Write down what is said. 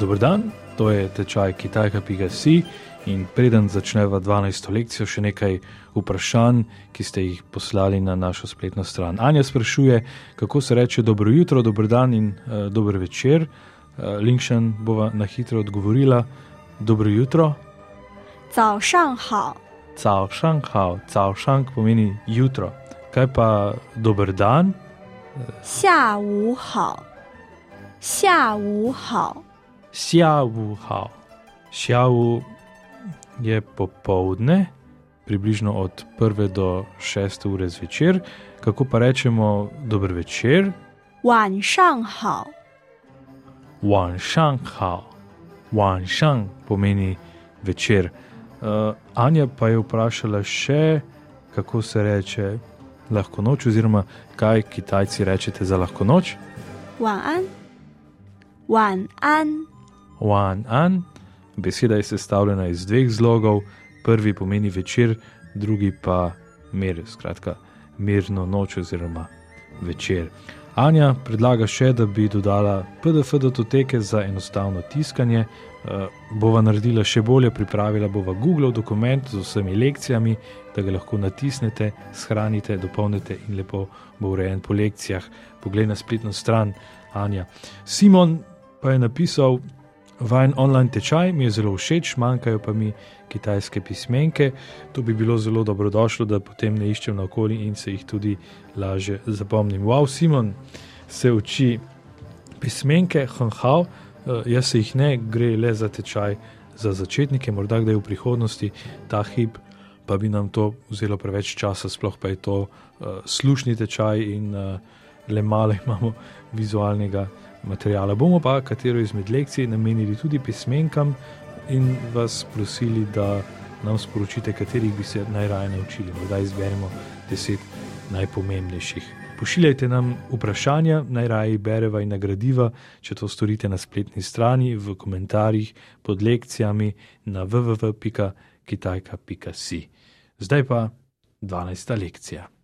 Dobro dan, to je tečaj Kitajka.si in preden začneva 12. lekcijo, še nekaj vprašanj, ki ste jih poslali na našo spletno stran. Anja sprašuje, kako se reče dobro jutro, dobro dan in uh, dober večer. Uh, Linkšen bova na hitro odgovorila: Dobro jutro. 早上好， Cao shang hao, cao shang pomeni jutro. Kaj pa dober dan? 下午好，下午好， Sjauhao. Sjau je popovdne, približno od 1 do 6 ure zvečer, kako pa rečemo dober večer? Wan shang hao. Wan shang hao. Wan shang pomeni večer. Uh, Anja pa je vprašala še, kako se reče lahko noč, oziroma kaj Kitajci rečete za lahko noč. Wan an. Wan an. Wan an. Beseda je sestavljena iz dveh zlogov, prvi pomeni večer, drugi pa mir, skratka, mirno noč oziroma večer. Anja predlaga še, da bi dodala PDF datoteke za enostavno tiskanje. Uh, bova naredila še bolje, pripravila bova Google dokument z vsemi lekcijami, da ga lahko natisnete, shranite, dopolnite in lepo bo urejen po lekcijah. Poglej na spletno stran Anja. Simon pa je napisal, vajen online tečaj mi je zelo všeč, manjkajo pa mi kitajske pismenke. To bi bilo zelo dobrodošlo, da potem ne iščem na okoli in se jih tudi lažje zapomnim. Wow, Simon se uči pismenke, hanhao, uh, jaz se jih ne, gre le za tečaj za začetnike, morda kdaj v prihodnosti, ta hip. Pa bi nam to vzelo preveč časa, sploh pa je to uh, slušni tečaj, in uh, le malo imamo vizualnega materijala. Bomo pa katero izmed lekcij namenili tudi pismenkam in vas prosili, da nam sporočite, katerih bi se najraje naučili. Morda izberemo deset najpomembnejših. Pošiljajte nam vprašanja, najraje bereva in nagradiva, če to storite na spletni strani, v komentarjih pod lekcijami na www.kitajka.si. Zdaj pa 12. lekcija.